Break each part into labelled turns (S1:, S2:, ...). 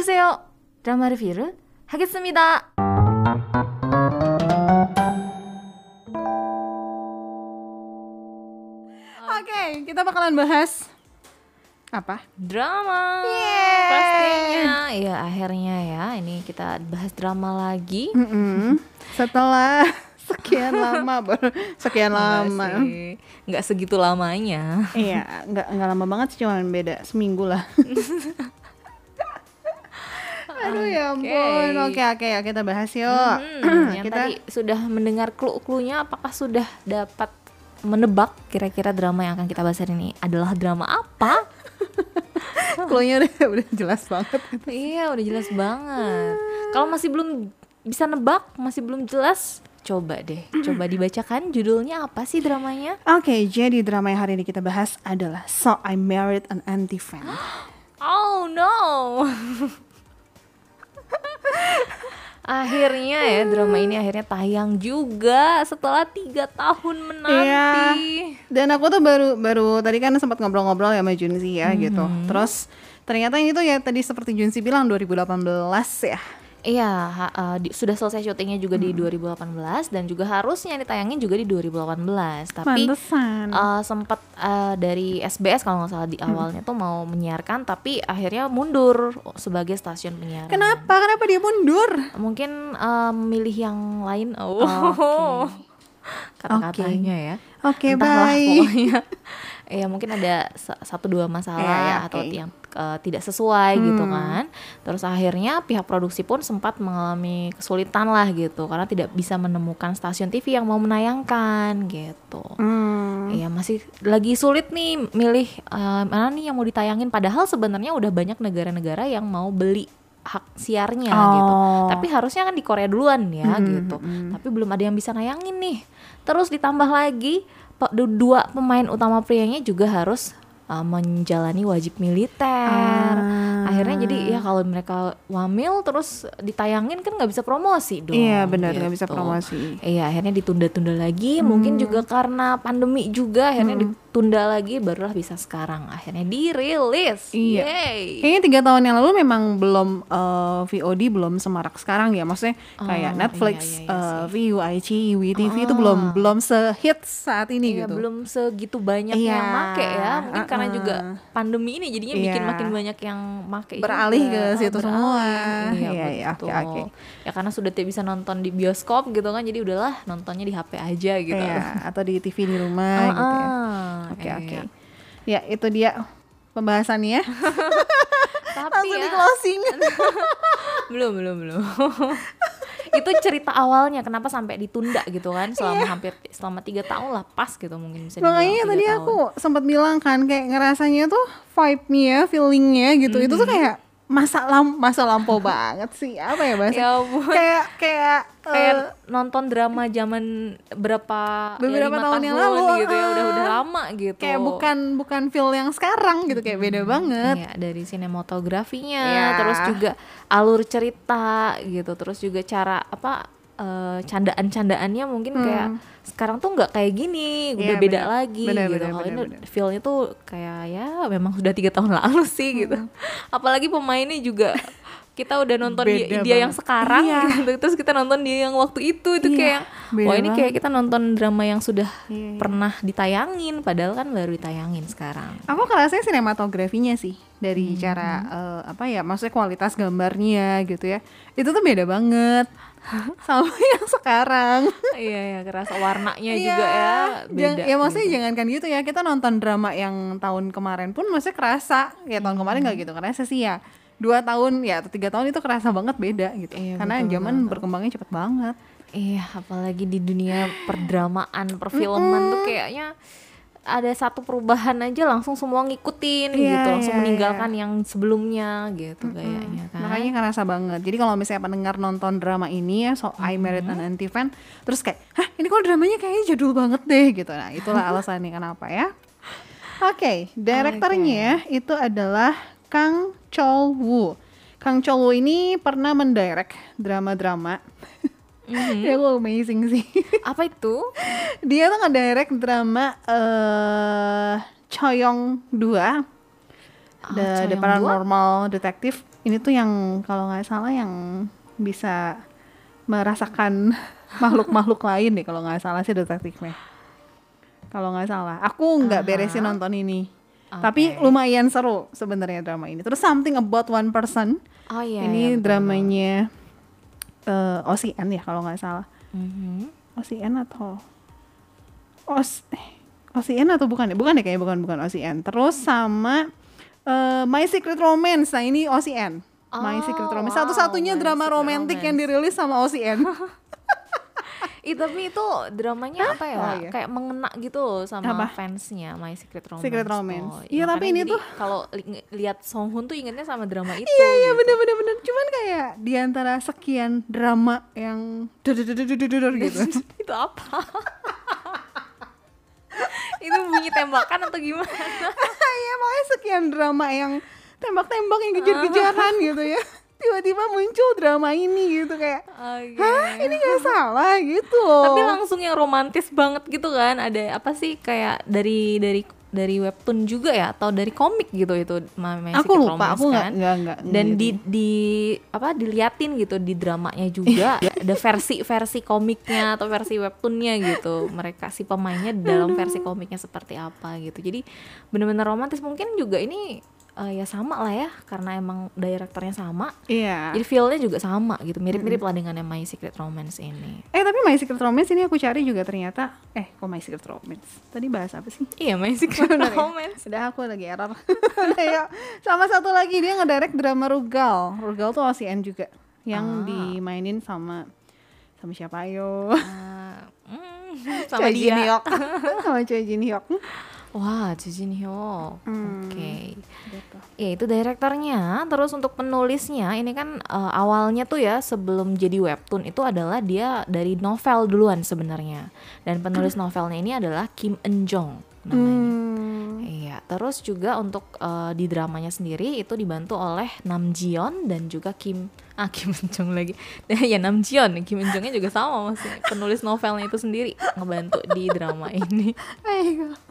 S1: 안녕하세요. 드라마 리뷰를 하겠습니다.
S2: Oke, kita bakalan bahas apa?
S1: Drama.
S2: Yeay.
S1: Pastinya. Ya, akhirnya ya. Ini kita bahas drama lagi.
S2: Mm-mm. Setelah sekian lama, baru sekian lama.
S1: Enggak sih. Enggak segitu lamanya.
S2: Iya, nggak nggak lama banget sih, cuma beda seminggu lah. Aduh ya ampun. Oke oke ya kita bahas yuk.
S1: Hmm, yang
S2: kita
S1: tadi sudah mendengar clue-cluenya apakah sudah dapat menebak kira-kira drama yang akan kita bahas hari ini adalah drama apa?
S2: clue-nya udah, udah jelas banget.
S1: iya, udah jelas banget. Kalau masih belum bisa nebak, masih belum jelas, coba deh, coba dibacakan judulnya apa sih dramanya?
S2: Oke, jadi drama yang hari ini kita bahas adalah So I Married an Anti-Fan.
S1: Oh no. akhirnya ya drama ini akhirnya tayang juga setelah tiga tahun menanti.
S2: Iya. Dan aku tuh baru baru tadi kan sempat ngobrol-ngobrol ya sama Junsi ya gitu. Terus ternyata ini tuh ya tadi seperti Junsi bilang 2018 ya.
S1: Iya, di- sudah selesai syutingnya juga di 2018 dan juga harusnya ditayangin juga di 2018. Tapi
S2: Pantesan.
S1: eh, sempat eh, dari SBS kalau nggak salah di awalnya tuh mau menyiarkan, tapi akhirnya mundur sebagai stasiun penyiaran.
S2: Kenapa? Kenapa dia mundur?
S1: Mungkin eh, memilih yang lain. Oh,
S2: Oke.
S1: kata-katanya ya.
S2: Oke,
S1: Entahlah,
S2: baik.
S1: pokoknya. ya mungkin ada sa- satu dua masalah
S2: Iya, iya,
S1: atau
S2: oke.
S1: yang eh, tidak sesuai gitu
S2: Hmm.
S1: kan. Terus akhirnya pihak produksi pun sempat mengalami kesulitan lah gitu karena tidak bisa menemukan stasiun TV yang mau menayangkan gitu.
S2: Hmm.
S1: Iya masih lagi sulit nih milih eh, mana nih yang mau ditayangin padahal sebenarnya udah banyak negara-negara yang mau beli hak siarnya gitu.
S2: Oh.
S1: Tapi harusnya kan di Korea duluan ya
S2: Hmm,
S1: gitu. Tapi belum ada yang bisa nayangin nih. Terus ditambah lagi dua pemain utama prianya juga harus uh, menjalani wajib militer.
S2: Ah.
S1: Akhirnya jadi ya kalau mereka wamil terus ditayangin kan nggak bisa promosi dong.
S2: Iya, benar, nggak bisa
S1: gitu.
S2: promosi.
S1: Iya, akhirnya ditunda-tunda lagi. Mungkin juga karena pandemi juga akhirnya ditunda lagi barulah bisa sekarang. Akhirnya dirilis.
S2: Iya.
S1: Yeay.
S2: Kayaknya tiga tahun yang lalu memang belum eh, VOD belum semarak sekarang ya, maksudnya kayak
S1: Oh,
S2: Netflix,
S1: iya, iya, iya
S2: eh, Viu, iQIYI, WeTV itu belum belum sehit saat ini
S1: Iya,
S2: gitu.
S1: belum segitu banyak
S2: Iya,
S1: yang make ya. Mungkin karena
S2: uh-uh.
S1: juga pandemi ini jadinya bikin
S2: Iya.
S1: makin banyak yang make
S2: Beralih
S1: juga.
S2: ke
S1: Oh,
S2: situ
S1: beralih.
S2: semua.
S1: Iya,
S2: Iya, iya,
S1: betul.
S2: oke, oke.
S1: Ya karena sudah tidak bisa nonton di bioskop gitu kan. Jadi udahlah nontonnya di HP aja gitu.
S2: Iya, atau di TV di rumah gitu ya. Oke,
S1: iya.
S2: oke. Ya, itu dia pembahasannya.
S1: Tapi
S2: Langsung
S1: ya,
S2: di closing.
S1: belum belum belum itu cerita awalnya kenapa sampai ditunda gitu kan selama hampir selama tiga tahun lah pas gitu mungkin bisa dibilang
S2: Makanya tadi
S1: tahun.
S2: aku sempat bilang kan kayak ngerasanya tuh vibe-nya, feelingnya gitu. Itu tuh kayak masa lam masa lampau banget sih. Apa ya bahasa?
S1: ya ampun
S2: kayak kayak
S1: kayak nonton drama zaman berapa ya,
S2: Beberapa
S1: lima
S2: tahun yang lalu,
S1: gitu ya udah
S2: ah.
S1: udah lama gitu
S2: kayak bukan bukan feel yang sekarang gitu kayak beda banget.
S1: Iya, dari sinematografinya,
S2: Iya.
S1: terus juga alur cerita gitu, terus juga cara apa eh, candaan-candaannya mungkin kayak sekarang tuh nggak kayak gini, udah
S2: Hmm. Iya,
S1: beda
S2: bener.
S1: lagi
S2: Bener,
S1: gitu. Kalau ini feelnya tuh kayak ya memang sudah tiga tahun lalu sih gitu. Apalagi pemainnya juga kita udah nonton dia, dia yang sekarang
S2: Iya.
S1: gitu, terus kita nonton dia yang waktu itu itu
S2: Iya,
S1: kayak
S2: beda
S1: wah ini kayak
S2: banget.
S1: kita nonton drama yang sudah
S2: Iya, iya.
S1: pernah ditayangin, padahal kan baru ditayangin sekarang.
S2: Aku kerasanya sinematografinya sih dari
S1: Hmm.
S2: cara eh, apa ya maksudnya kualitas gambarnya gitu ya. Itu tuh beda banget sama yang sekarang.
S1: iya ya kerasa warnanya
S2: Iya,
S1: juga ya beda
S2: ya maksudnya
S1: gitu.
S2: jangankan gitu ya kita nonton drama yang tahun kemarin pun maksudnya kerasa. Ya tahun kemarin nggak gitu kerasa sih ya dua tahun ya atau tiga tahun itu kerasa banget beda gitu.
S1: Iya,
S2: karena
S1: betul,
S2: zaman berkembangnya cepet banget.
S1: Iya apalagi di dunia perdramaan perfilman tuh kayaknya ada satu perubahan aja langsung semua ngikutin
S2: Iya,
S1: gitu langsung
S2: iya,
S1: meninggalkan yang sebelumnya gitu kayaknya kan.
S2: Makanya kerasa banget. Jadi kalau misalnya pendengar nonton drama ini ya so I Married an Anti Fan terus kayak hah ini kok dramanya kayaknya jadul banget deh gitu. Nah itulah alasannya kenapa ya. Oke direkturnya itu adalah Kang Chol Woo. Kang Chol Woo ini pernah mendirect drama-drama ya aku amazing sih
S1: apa itu
S2: dia tuh ngedirect drama eh Choyong 2 The, The
S1: Choyong 2?
S2: Paranormal Detective ini tuh yang kalau nggak salah yang bisa merasakan makhluk-makhluk lain deh kalau nggak salah sih detektifnya. Kalau nggak salah, aku nggak beresin
S1: Aha.
S2: nonton ini.
S1: Oke.
S2: Tapi lumayan seru sebenarnya drama ini. Terus Something About One Person,
S1: Oh iya.
S2: ini
S1: iya, betul,
S2: dramanya eh OCN ya kalau nggak salah.
S1: Mhm.
S2: OCN atau OS eh, OCN atau bukan ya? Bukan ya kayaknya bukan bukan OCN. Terus sama eh, My Secret Romance. Nah, ini OCN. My
S1: Oh,
S2: Secret Romance.
S1: wow,
S2: Satu-satunya
S1: My
S2: drama romantis yang dirilis sama OCN.
S1: Ih, tapi itu dramanya apa ya?
S2: Oh, iya.
S1: Kayak mengena gitu loh sama
S2: Apa?
S1: fansnya My Secret Romance.
S2: Secret. Romance.
S1: Ya,
S2: Iya, tapi ini tuh-
S1: kalau li- lihat Song Hoon tuh ingetnya sama drama itu.
S2: Iya iya
S1: gitu.
S2: bener bener bener. Cuman kayak di antara sekian drama yang gitu.
S1: itu apa? itu bunyi tembakan atau gimana?
S2: Iya makanya sekian drama yang tembak-tembak yang kejar-kejaran gitu ya. Tiba-tiba muncul drama ini gitu kayak
S1: Oke.
S2: Hah ini gak salah gitu
S1: Tapi langsung yang romantis banget gitu kan. Ada apa sih kayak dari dari dari webtoon juga ya atau dari komik gitu itu My
S2: Aku lupa,
S1: Romance
S2: aku nggak
S1: kan?
S2: nggak nggak
S1: dan
S2: nggak
S1: di
S2: gitu.
S1: di apa diliatin gitu di dramanya juga ada versi versi komiknya atau versi webtoonnya gitu mereka si pemainnya dalam versi komiknya seperti apa gitu jadi bener-bener romantis mungkin juga ini eh, ya sama lah ya karena emang direkturnya sama
S2: Iya.
S1: jadi feelnya juga sama gitu mirip-mirip lah dengan yang My Secret Romance ini
S2: Eh tapi My Secret Romance ini aku cari juga ternyata eh kok My Secret Romance tadi bahas apa sih?
S1: iya My Secret
S2: ya?
S1: Romance
S2: Udah aku lagi error. Udah, yuk. Sama satu lagi dia ngedirect drama Rugal. Rugal tuh OCN juga yang
S1: Ah.
S2: dimainin sama sama siapa ayo?
S1: Ah, mm, sama
S2: Choi Jin
S1: dia
S2: Hyuk. sama Choi Jin Hyuk.
S1: Wah Joo Jin Hyuk
S2: Hmm.
S1: oke
S2: Gitu.
S1: Ya itu direktornya, terus untuk penulisnya ini kan eh, awalnya tuh ya sebelum jadi webtoon itu adalah dia dari novel duluan sebenarnya. Dan penulis novelnya ini adalah Kim Eun Jong namanya.
S2: Hmm.
S1: Iya, terus juga untuk eh, di dramanya sendiri itu dibantu oleh Nam Ji Yeon dan juga Kim ah Kim Eun Jong lagi. ya Nam Ji Yeon, Kim Eun Jongnya juga sama masih penulis novelnya itu sendiri ngebantu di drama ini.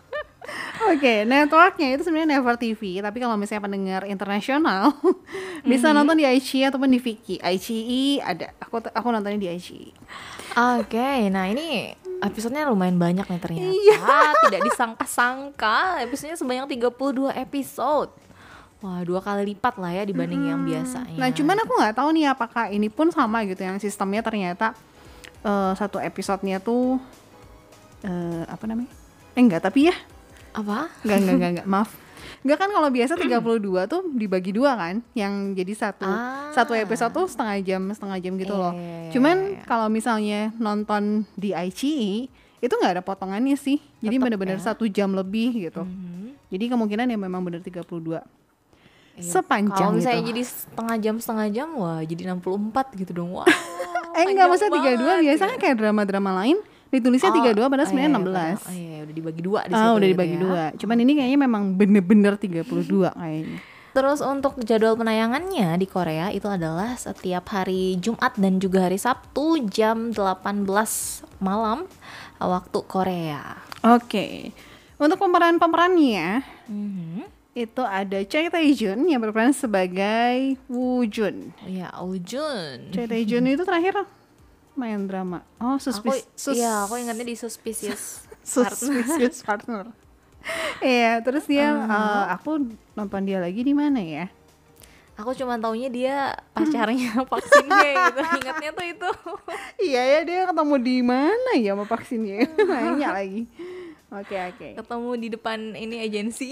S2: Oke, networknya itu sebenarnya Never TV, tapi kalau misalnya pendengar internasional bisa nonton di ICI ataupun di Viki. ICI ada, aku aku nontonnya di ICI.
S1: Oke, nah ini episodenya lumayan banyak nih ternyata.
S2: Iya.
S1: Tidak disangka-sangka, episodenya sebanyak 32 episode. Wah, dua kali lipat lah ya dibanding yang biasanya.
S2: Nah, cuman aku nggak tahu nih apakah ini pun sama gitu yang sistemnya ternyata eh, satu episodenya tuh eh, apa namanya? Eh enggak, tapi ya
S1: apa?
S2: enggak enggak enggak, enggak maaf. Enggak kan kalau biasa 32 tuh dibagi dua kan, yang jadi satu
S1: Ah.
S2: satu episode tuh setengah jam setengah jam gitu loh.
S1: iya,
S2: Cuman kalau misalnya nonton di ICI itu nggak ada potongannya sih, jadi bener-bener
S1: ya.
S2: satu jam lebih gitu.
S1: Mhm.
S2: Jadi kemungkinan ya memang bener 32
S1: Iya.
S2: sepanjang
S1: Kalau misalnya
S2: gitu.
S1: jadi setengah jam setengah jam, wah jadi 64 gitu dong. Wah.
S2: Eh enggak, maksudnya 32
S1: banget,
S2: biasanya kayak drama-drama lain ditulisnya
S1: Oh,
S2: 32 padahal
S1: oh,
S2: sebenarnya
S1: iya,
S2: 16.
S1: iya, Oh iya, udah dibagi dua di
S2: Ah,
S1: situ
S2: udah
S1: gitu
S2: dibagi
S1: ya.
S2: dua. Cuman ini kayaknya memang bener-bener 32 kayaknya.
S1: Terus untuk jadwal penayangannya di Korea itu adalah setiap hari Jumat dan juga hari Sabtu jam 18 malam waktu Korea.
S2: Oke. Untuk pemeran-pemerannya
S1: Mhm.
S2: itu ada Choi Tae-jun yang berperan sebagai Woo Jun.
S1: Ya, Ujun.
S2: Choi Tae-jun itu terakhir main drama. Oh,
S1: Aku,
S2: suspicious. sus-
S1: iya, aku ingatnya di Suspicious.
S2: suspicious partner. Iya, terus dia eh, aku nonton dia lagi di mana ya?
S1: Aku cuma taunya dia pacarnya vaksinnya gitu. Ingatnya tuh itu.
S2: Iya ya dia ketemu di mana ya sama vaksinnya? Nanya lagi. Oke oke.
S1: Ketemu di depan ini agensi.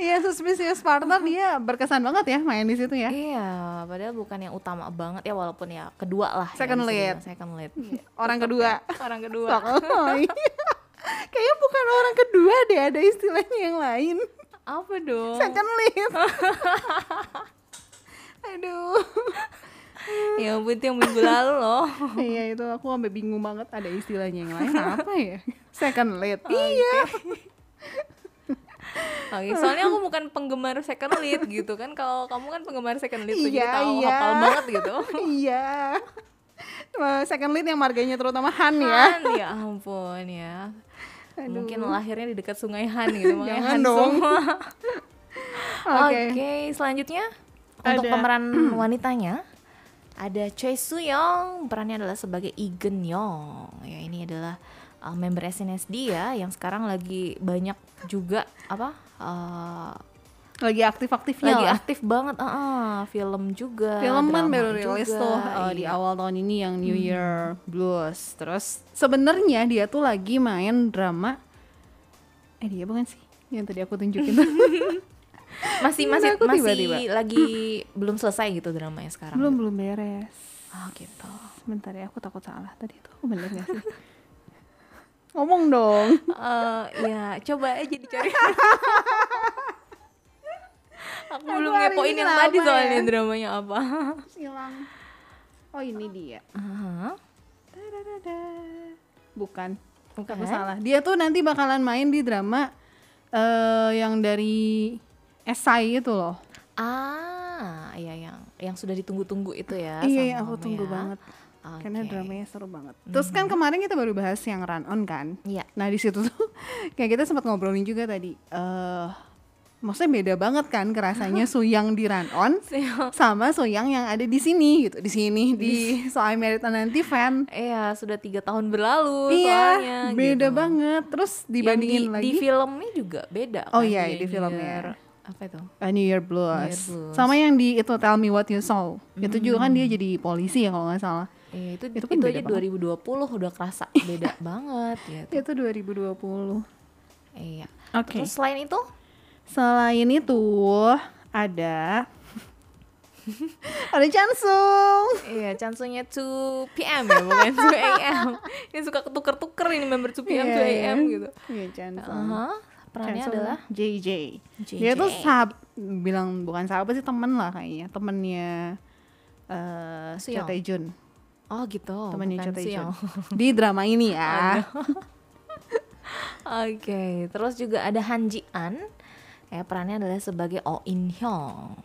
S2: Iya suspicious partner dia berkesan banget ya main di situ ya.
S1: iya, padahal bukan yang utama banget ya walaupun ya kedua lah. ya
S2: Second lead.
S1: Second lead.
S2: Orang kedua.
S1: Orang kedua.
S2: Oh, iya. Kayaknya bukan orang kedua deh ada istilahnya yang lain.
S1: Apa dong?
S2: Second lead. Aduh.
S1: Ya ampun itu yang minggu lalu loh.
S2: Iya itu aku sampai bingung banget ada istilahnya yang lain apa ya? Second lead. Iya.
S1: Oke, soalnya aku bukan penggemar second lead gitu kan. Kalau kamu kan penggemar second lead tuh jadi
S2: Iya,
S1: tahu
S2: iya.
S1: hafal banget gitu.
S2: Iya. Second lead yang marganya terutama Han ya.
S1: Han, ya ampun ya. Mungkin lahirnya di dekat Sungai Han gitu makanya
S2: Jangan
S1: Han
S2: dong.
S1: semua. Oke, selanjutnya untuk
S2: Ada-
S1: pemeran wanitanya ada Choi Soo Young, perannya adalah sebagai Geun Young. Ya, ini adalah uh, member SNSD ya yang sekarang lagi banyak juga apa? uh,
S2: Lagi aktif-aktifnya
S1: lagi
S2: lah.
S1: aktif banget, uh, uh, film juga.
S2: Film kan baru rilis
S1: juga,
S2: tuh uh, di
S1: iya.
S2: awal tahun ini yang New Year Blues. Terus sebenarnya dia tuh lagi main drama Eh dia bukan sih yang tadi aku tunjukin.
S1: Masih masih
S2: aku
S1: masih
S2: tiba-tiba.
S1: lagi belum selesai gitu dramanya sekarang.
S2: belum belum beres.
S1: Oh gitu.
S2: Sebentar ya aku takut salah tadi itu aku bener gak sih? Ngomong dong.
S1: Eh ya coba aja dicari. Aku belum ngepoin yang tadi soalnya
S2: ya?
S1: dramanya apa.
S2: Hilang. Oh ini dia.
S1: Aha,
S2: Tadadada. Bukan.
S1: bukan?
S2: Aku salah. Dia tuh nanti bakalan main di drama eh yang dari esai itu loh.
S1: Ah, iya yang yang sudah ditunggu-tunggu itu ya.
S2: iya,
S1: sama
S2: aku tunggu
S1: ya.
S2: banget.
S1: Oke.
S2: Karena dramanya seru banget. Terus kan kemarin kita baru bahas yang run on kan.
S1: Iya.
S2: Nah di situ tuh kayak kita sempat ngobrolin juga tadi. eh maksudnya beda banget kan kerasanya Suyang di run on sama Suyang yang ada di sini gitu. Di sini di So I Married an Anti Fan.
S1: Iya, sudah tiga tahun berlalu
S2: Iya,
S1: soalnya.
S2: beda
S1: gitu.
S2: banget. Terus
S1: Yang
S2: dibandingin
S1: di,
S2: lagi
S1: di filmnya juga beda.
S2: Oh
S1: kan,
S2: iya, di filmnya.
S1: Year- apa itu?
S2: A New Year Blues.
S1: New Year Blues.
S2: Sama yang di itu Tell Me What You Saw. Itu juga kan dia jadi polisi ya kalau nggak salah.
S1: Iya, itu
S2: Itu
S1: itu,
S2: kan beda
S1: aja 2020 udah kerasa beda banget gitu.
S2: Itu 2020.
S1: Iya.
S2: Oke.
S1: Terus selain itu
S2: Selain itu ada ada Chansung.
S1: Iya, chansunya 2 PM ya, bukan 2 AM. Ini suka ketuker-tuker ini member 2 PM, 2 AM gitu.
S2: Iya Chansung.
S1: Aha, perannya
S2: Chansung
S1: adalah
S2: JJ.
S1: JJ.
S2: Dia tuh sahab bilang bukan sahabat sih temen lah kayaknya. Temennya eh. Cha Tae-jun.
S1: Oh gitu, bukan. Suyong.
S2: Di drama ini ya.
S1: Oke, terus juga ada Han Ji An. Ya, perannya adalah sebagai Oh In Hyung.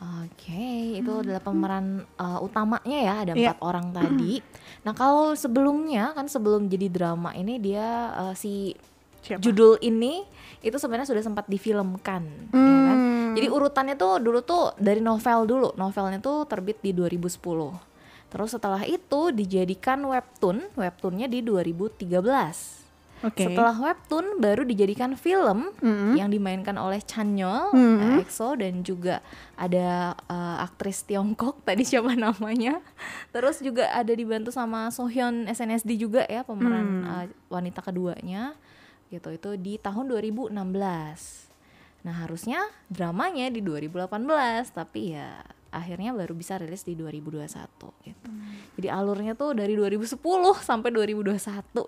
S1: Oke, itu adalah pemeran uh, utamanya ya, ada
S2: Iya.
S1: empat orang tadi. Nah, kalau sebelumnya kan sebelum jadi drama ini dia uh, si
S2: Siapa?
S1: judul ini itu sebenarnya sudah sempat difilmkan, ya kan?
S2: Hmm.
S1: Jadi urutannya tuh dulu tuh dari novel dulu, novelnya tuh terbit di 2010. Terus setelah itu dijadikan webtoon, webtoonnya di 2013.
S2: Oke.
S1: Setelah webtoon baru dijadikan film
S2: Mm-mm.
S1: yang dimainkan oleh Chanyeol,
S2: Mm-mm.
S1: eh, EXO dan juga ada eh, aktris Tiongkok tadi siapa namanya. Terus juga ada dibantu sama Sohyun SNSD juga ya pemeran
S2: Hmm.
S1: eh, wanita keduanya. Gitu itu di tahun 2016. Nah, harusnya dramanya di 2018 tapi ya akhirnya baru bisa rilis di 2021 gitu. Jadi alurnya tuh dari 2010 sampai 2021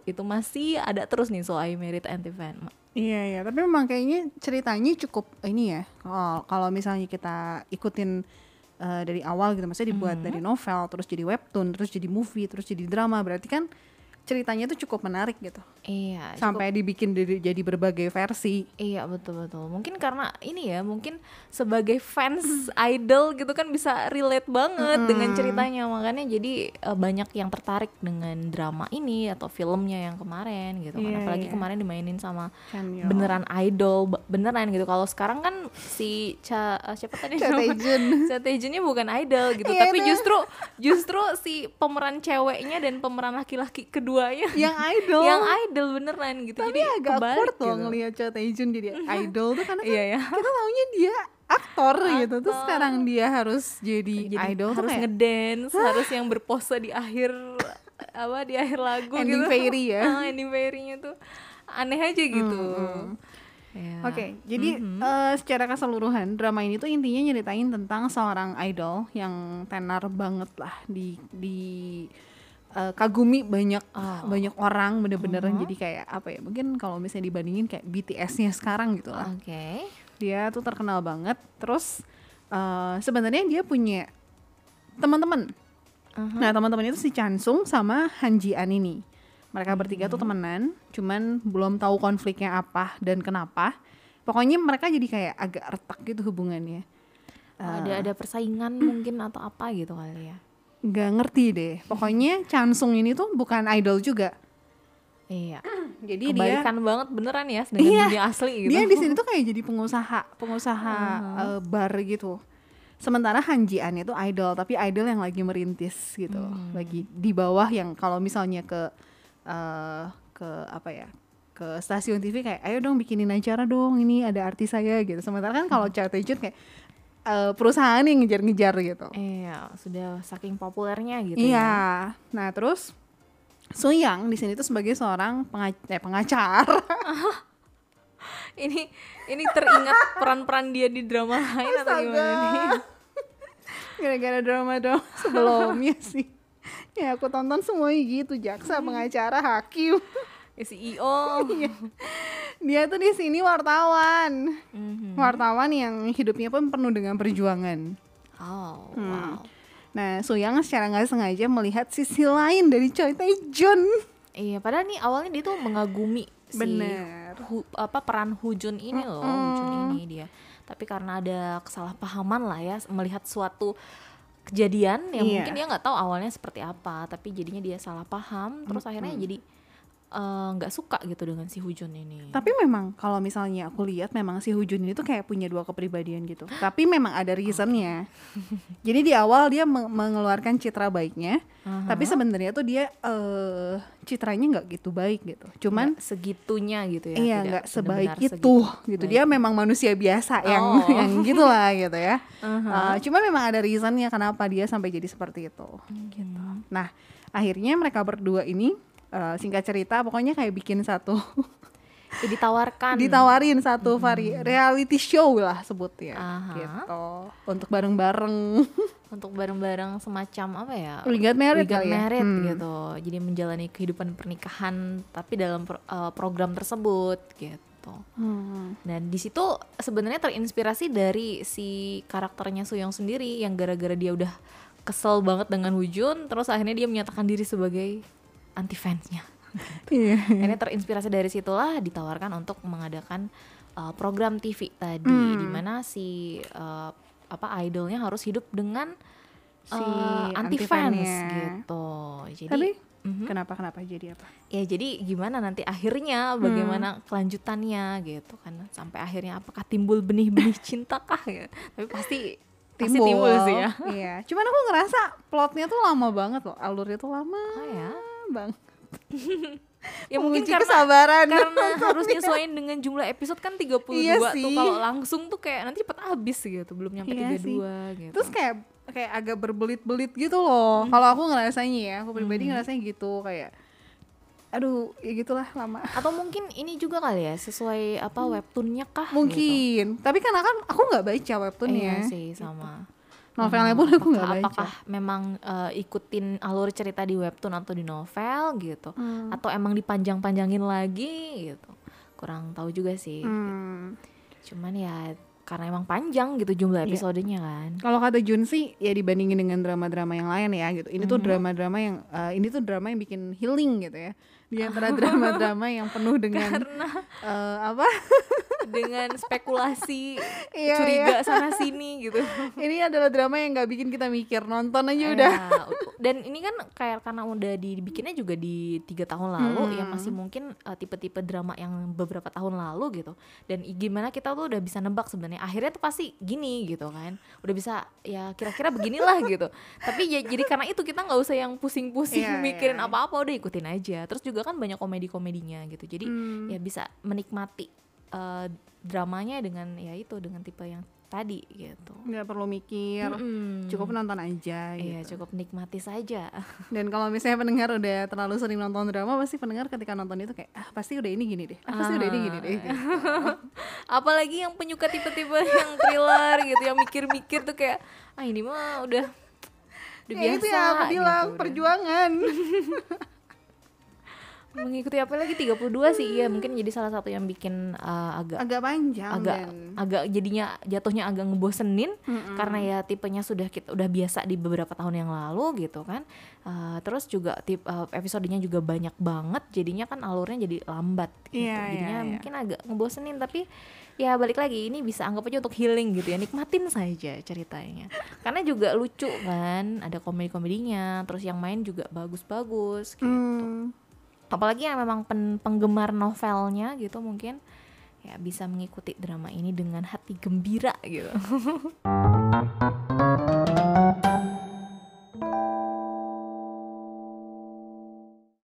S1: itu masih ada terus nih So I Married Anti Fan.
S2: Iya iya, tapi memang kayaknya ceritanya cukup ini ya. Kalau kalau misalnya kita ikutin eh, dari awal gitu, maksudnya dibuat
S1: Mhm.
S2: dari novel, terus jadi webtoon, terus jadi movie, terus jadi drama, berarti kan ceritanya itu cukup menarik gitu.
S1: Iya, cukup-
S2: Sampai dibikin dari- jadi berbagai versi.
S1: Iya betul betul. Mungkin karena ini ya, mungkin sebagai fans idol gitu kan bisa relate banget dengan ceritanya. Makanya jadi eh, banyak yang tertarik dengan drama ini atau filmnya yang kemarin gitu kan.
S2: Iya,
S1: Apalagi
S2: iya.
S1: kemarin dimainin sama
S2: Chanyeol.
S1: beneran idol, be- beneran gitu. Kalau sekarang kan si Cha, eh, siapa tadi
S2: Cha? Tae-jun.
S1: Cha Tae-junnya bukan idol gitu,
S2: Iya,
S1: tapi
S2: itu.
S1: justru justru si pemeran ceweknya dan pemeran laki-laki keduanya
S2: Yang idol.
S1: yang idol beneran gitu.
S2: tapi
S1: jadi
S2: agak
S1: kebalik
S2: awkward loh
S1: gitu.
S2: ngeliat Cha Tae-jun jadi idol tuh karena kan
S1: Iya ya.
S2: kita taunya dia aktor gitu. Terus
S1: Aktor.
S2: sekarang dia harus jadi,
S1: jadi
S2: idol
S1: harus
S2: kayak
S1: ngedance harus yang berpose di akhir apa di akhir lagu
S2: Ending
S1: gitu
S2: fairy ya.
S1: Ah, ending fairy-nya tuh aneh aja gitu Ya.
S2: Oke, jadi eh, secara keseluruhan drama ini tuh intinya nyeritain tentang seorang idol yang tenar banget lah di di eh, kagumi banyak
S1: Oh.
S2: banyak orang bener-bener jadi kayak apa ya mungkin kalau misalnya dibandingin kayak BTS-nya sekarang gitu lah.
S1: Oke.
S2: Dia tuh terkenal banget terus eh, sebenarnya dia punya teman-teman.
S1: Uh-huh.
S2: nah teman-teman itu si Chansung sama Han Ji An ini. Mereka bertiga tuh temenan cuman belum tahu konfliknya apa dan kenapa. Pokoknya mereka jadi kayak agak retak gitu hubungannya.
S1: Oh, ada ada persaingan mungkin atau apa gitu kali ya
S2: nggak ngerti deh. Pokoknya Chansung ini tuh bukan idol juga.
S1: Iya.
S2: Jadi dia
S1: Kebalikan banget beneran ya dengan
S2: Iya.
S1: dunia asli gitu.
S2: dia di sini tuh kayak jadi pengusaha pengusaha eh, bar gitu. Sementara Han Ji An itu idol tapi idol yang lagi merintis gitu. Lagi di bawah yang kalau misalnya ke eh, ke apa ya ke stasiun TV kayak ayo dong bikinin acara dong ini ada artis saya gitu. Sementara kan kalau Cha Tae-jun kayak eh, perusahaan yang ngejar-ngejar gitu.
S1: Iya, sudah saking populernya gitu
S2: iya.
S1: ya.
S2: nah terus So Yang di sini tuh sebagai seorang penga- eh, pengacara
S1: Ini ini teringat peran-peran dia di drama lain atau gimana nih?
S2: gara-gara drama drama sebelumnya sih. Ya aku tonton semuanya gitu jaksa pengacara hakim
S1: CEO.
S2: dia tuh di sini wartawan
S1: Mhm.
S2: wartawan yang hidupnya pun penuh dengan perjuangan
S1: Oh,
S2: Hmm.
S1: wow.
S2: nah Suyang secara nggak sengaja melihat sisi lain dari Choi Tae-jun
S1: Iya, padahal nih awalnya dia tuh mengagumi si
S2: Bener.
S1: Hu- apa peran Hujun ini loh, Hujun ini dia. Tapi karena ada kesalahpahaman lah ya melihat suatu kejadian yang
S2: Iya.
S1: mungkin dia nggak tahu awalnya seperti apa, tapi jadinya dia salah paham, terus akhirnya jadi eh, nggak suka gitu dengan si Hujun ini.
S2: tapi memang kalau misalnya aku lihat memang si Hujun ini tuh kayak punya dua kepribadian gitu tapi memang ada reasonnya jadi di awal dia meng- mengeluarkan citra baiknya
S1: Aha.
S2: tapi sebenarnya tuh dia eh citranya nggak gitu baik gitu cuman
S1: Nggak segitunya gitu ya.
S2: iya nggak sebaik itu
S1: segitu.
S2: gitu
S1: Baik.
S2: dia memang manusia biasa yang
S1: Oh.
S2: yang gitulah gitu ya
S1: Aha.
S2: Eh, cuma memang ada reasonnya kenapa dia sampai jadi seperti itu gitu nah akhirnya mereka berdua ini eh, singkat cerita pokoknya kayak bikin satu
S1: ditawarkan.
S2: ditawarin satu vari reality show lah sebutnya
S1: Aha.
S2: gitu untuk bareng-bareng
S1: untuk bareng-bareng semacam apa ya?
S2: Kali ya?
S1: Married
S2: Hmm.
S1: gitu. Jadi menjalani kehidupan pernikahan tapi dalam pro- eh, program tersebut gitu.
S2: Hmm.
S1: Dan di situ sebenarnya terinspirasi dari si karakternya Suyong sendiri yang gara-gara dia udah kesel banget dengan Hujun, terus akhirnya dia menyatakan diri sebagai anti fansnya.
S2: iya.
S1: Akhirnya terinspirasi dari situlah ditawarkan untuk mengadakan uh, program TV tadi,
S2: Hmm.
S1: di mana si uh, apa idolnya harus hidup dengan
S2: Si
S1: uh, anti fans gitu. Jadi
S2: tapi
S1: Mhm.
S2: kenapa kenapa jadi apa?
S1: Ya jadi gimana nanti akhirnya
S2: Hmm.
S1: bagaimana kelanjutannya gitu kan. Sampai akhirnya apakah timbul benih-benih cinta kah ya? Tapi pasti pasti timbul sih ya.
S2: Iya, cuman aku ngerasa plotnya tuh lama banget loh, alurnya tuh lama.
S1: Oh ya
S2: bang.
S1: ya mungkin karena
S2: kesabaran.
S1: karena harus nyesuaiin dengan jumlah episode kan 32
S2: Iya
S1: tuh
S2: sih.
S1: kalau langsung tuh kayak nanti cepet habis gitu belum nyampe
S2: Iya
S1: 32 gitu
S2: Terus kayak kayak agak berbelit-belit gitu loh. Kalau aku ngerasanya ya, aku pribadi ngerasanya gitu kayak aduh, ya gitulah lama.
S1: atau mungkin ini juga kali ya sesuai apa webtoonnya kah gitu.
S2: Mungkin, tapi karena kan aku nggak baca webtoonnya.
S1: iya sih sama
S2: Novelnya pun aku nggak baca.
S1: apakah memang eh, ikutin alur cerita di webtoon atau di novel gitu
S2: Hmm.
S1: atau emang dipanjang-panjangin lagi gitu kurang tahu juga sih
S2: Hmm.
S1: cuman ya karena emang panjang gitu jumlah
S2: Iya.
S1: episodenya kan
S2: Kalau kata Jun sih ya dibandingin dengan drama-drama yang lain ya gitu. Ini tuh
S1: Mhm.
S2: drama-drama yang eh, ini tuh drama yang bikin healing gitu ya. Di antara drama-drama yang penuh dengan eh, apa?
S1: dengan spekulasi
S2: Iya,
S1: curiga sana sini gitu
S2: ini adalah drama yang nggak bikin kita mikir, nonton aja udah.
S1: Ya, dan ini kan kayak karena udah dibikinnya juga di tiga tahun lalu ya
S2: Hmm.
S1: masih mungkin uh, tipe-tipe drama yang beberapa tahun lalu gitu dan gimana kita tuh udah bisa nebak sebenarnya akhirnya tuh pasti gini gitu kan udah bisa ya kira-kira beginilah gitu tapi ya jadi karena itu kita nggak usah yang pusing-pusing
S2: Iya,
S1: mikirin
S2: iya.
S1: apa-apa udah ikutin aja terus juga kan banyak komedi-komedinya gitu jadi
S2: Hmm.
S1: ya bisa menikmati uh, dramanya dengan ya itu dengan tipe yang tadi gitu
S2: nggak perlu mikir,
S1: Mm-mm.
S2: cukup nonton aja.
S1: Iya
S2: gitu.
S1: cukup nikmati saja.
S2: Dan kalau misalnya pendengar udah terlalu sering nonton drama, pasti pendengar ketika nonton itu kayak ah pasti udah ini gini deh, ah pasti udah ini gini deh. gitu.
S1: Apalagi yang penyuka tipe-tipe yang thriller gitu, yang mikir-mikir tuh kayak ah ini mah udah udah
S2: Ya,
S1: biasa.
S2: itu yang aku bilang
S1: gitu,
S2: perjuangan.
S1: Mengikuti apa lagi? 32 sih iya. Mungkin jadi salah satu yang bikin uh, agak
S2: Agak panjang
S1: agak
S2: dan
S1: agak jadinya jatuhnya agak ngebosenin.
S2: Mm-mm.
S1: karena ya tipenya sudah kita udah biasa di beberapa tahun yang lalu gitu kan. Uh, terus juga tip uh, episodenya juga banyak banget. Jadinya kan alurnya jadi lambat gitu.
S2: Iya, iya,
S1: jadinya
S2: iya.
S1: mungkin agak ngebosenin. Tapi ya balik lagi ini bisa anggap aja untuk healing gitu ya. Nikmatin saja ceritanya. Karena juga lucu kan ada komedi komedinya terus yang main juga bagus-bagus gitu.
S2: Hmm.
S1: Apalagi yang memang pen- penggemar novelnya gitu mungkin ya bisa mengikuti drama ini dengan hati gembira gitu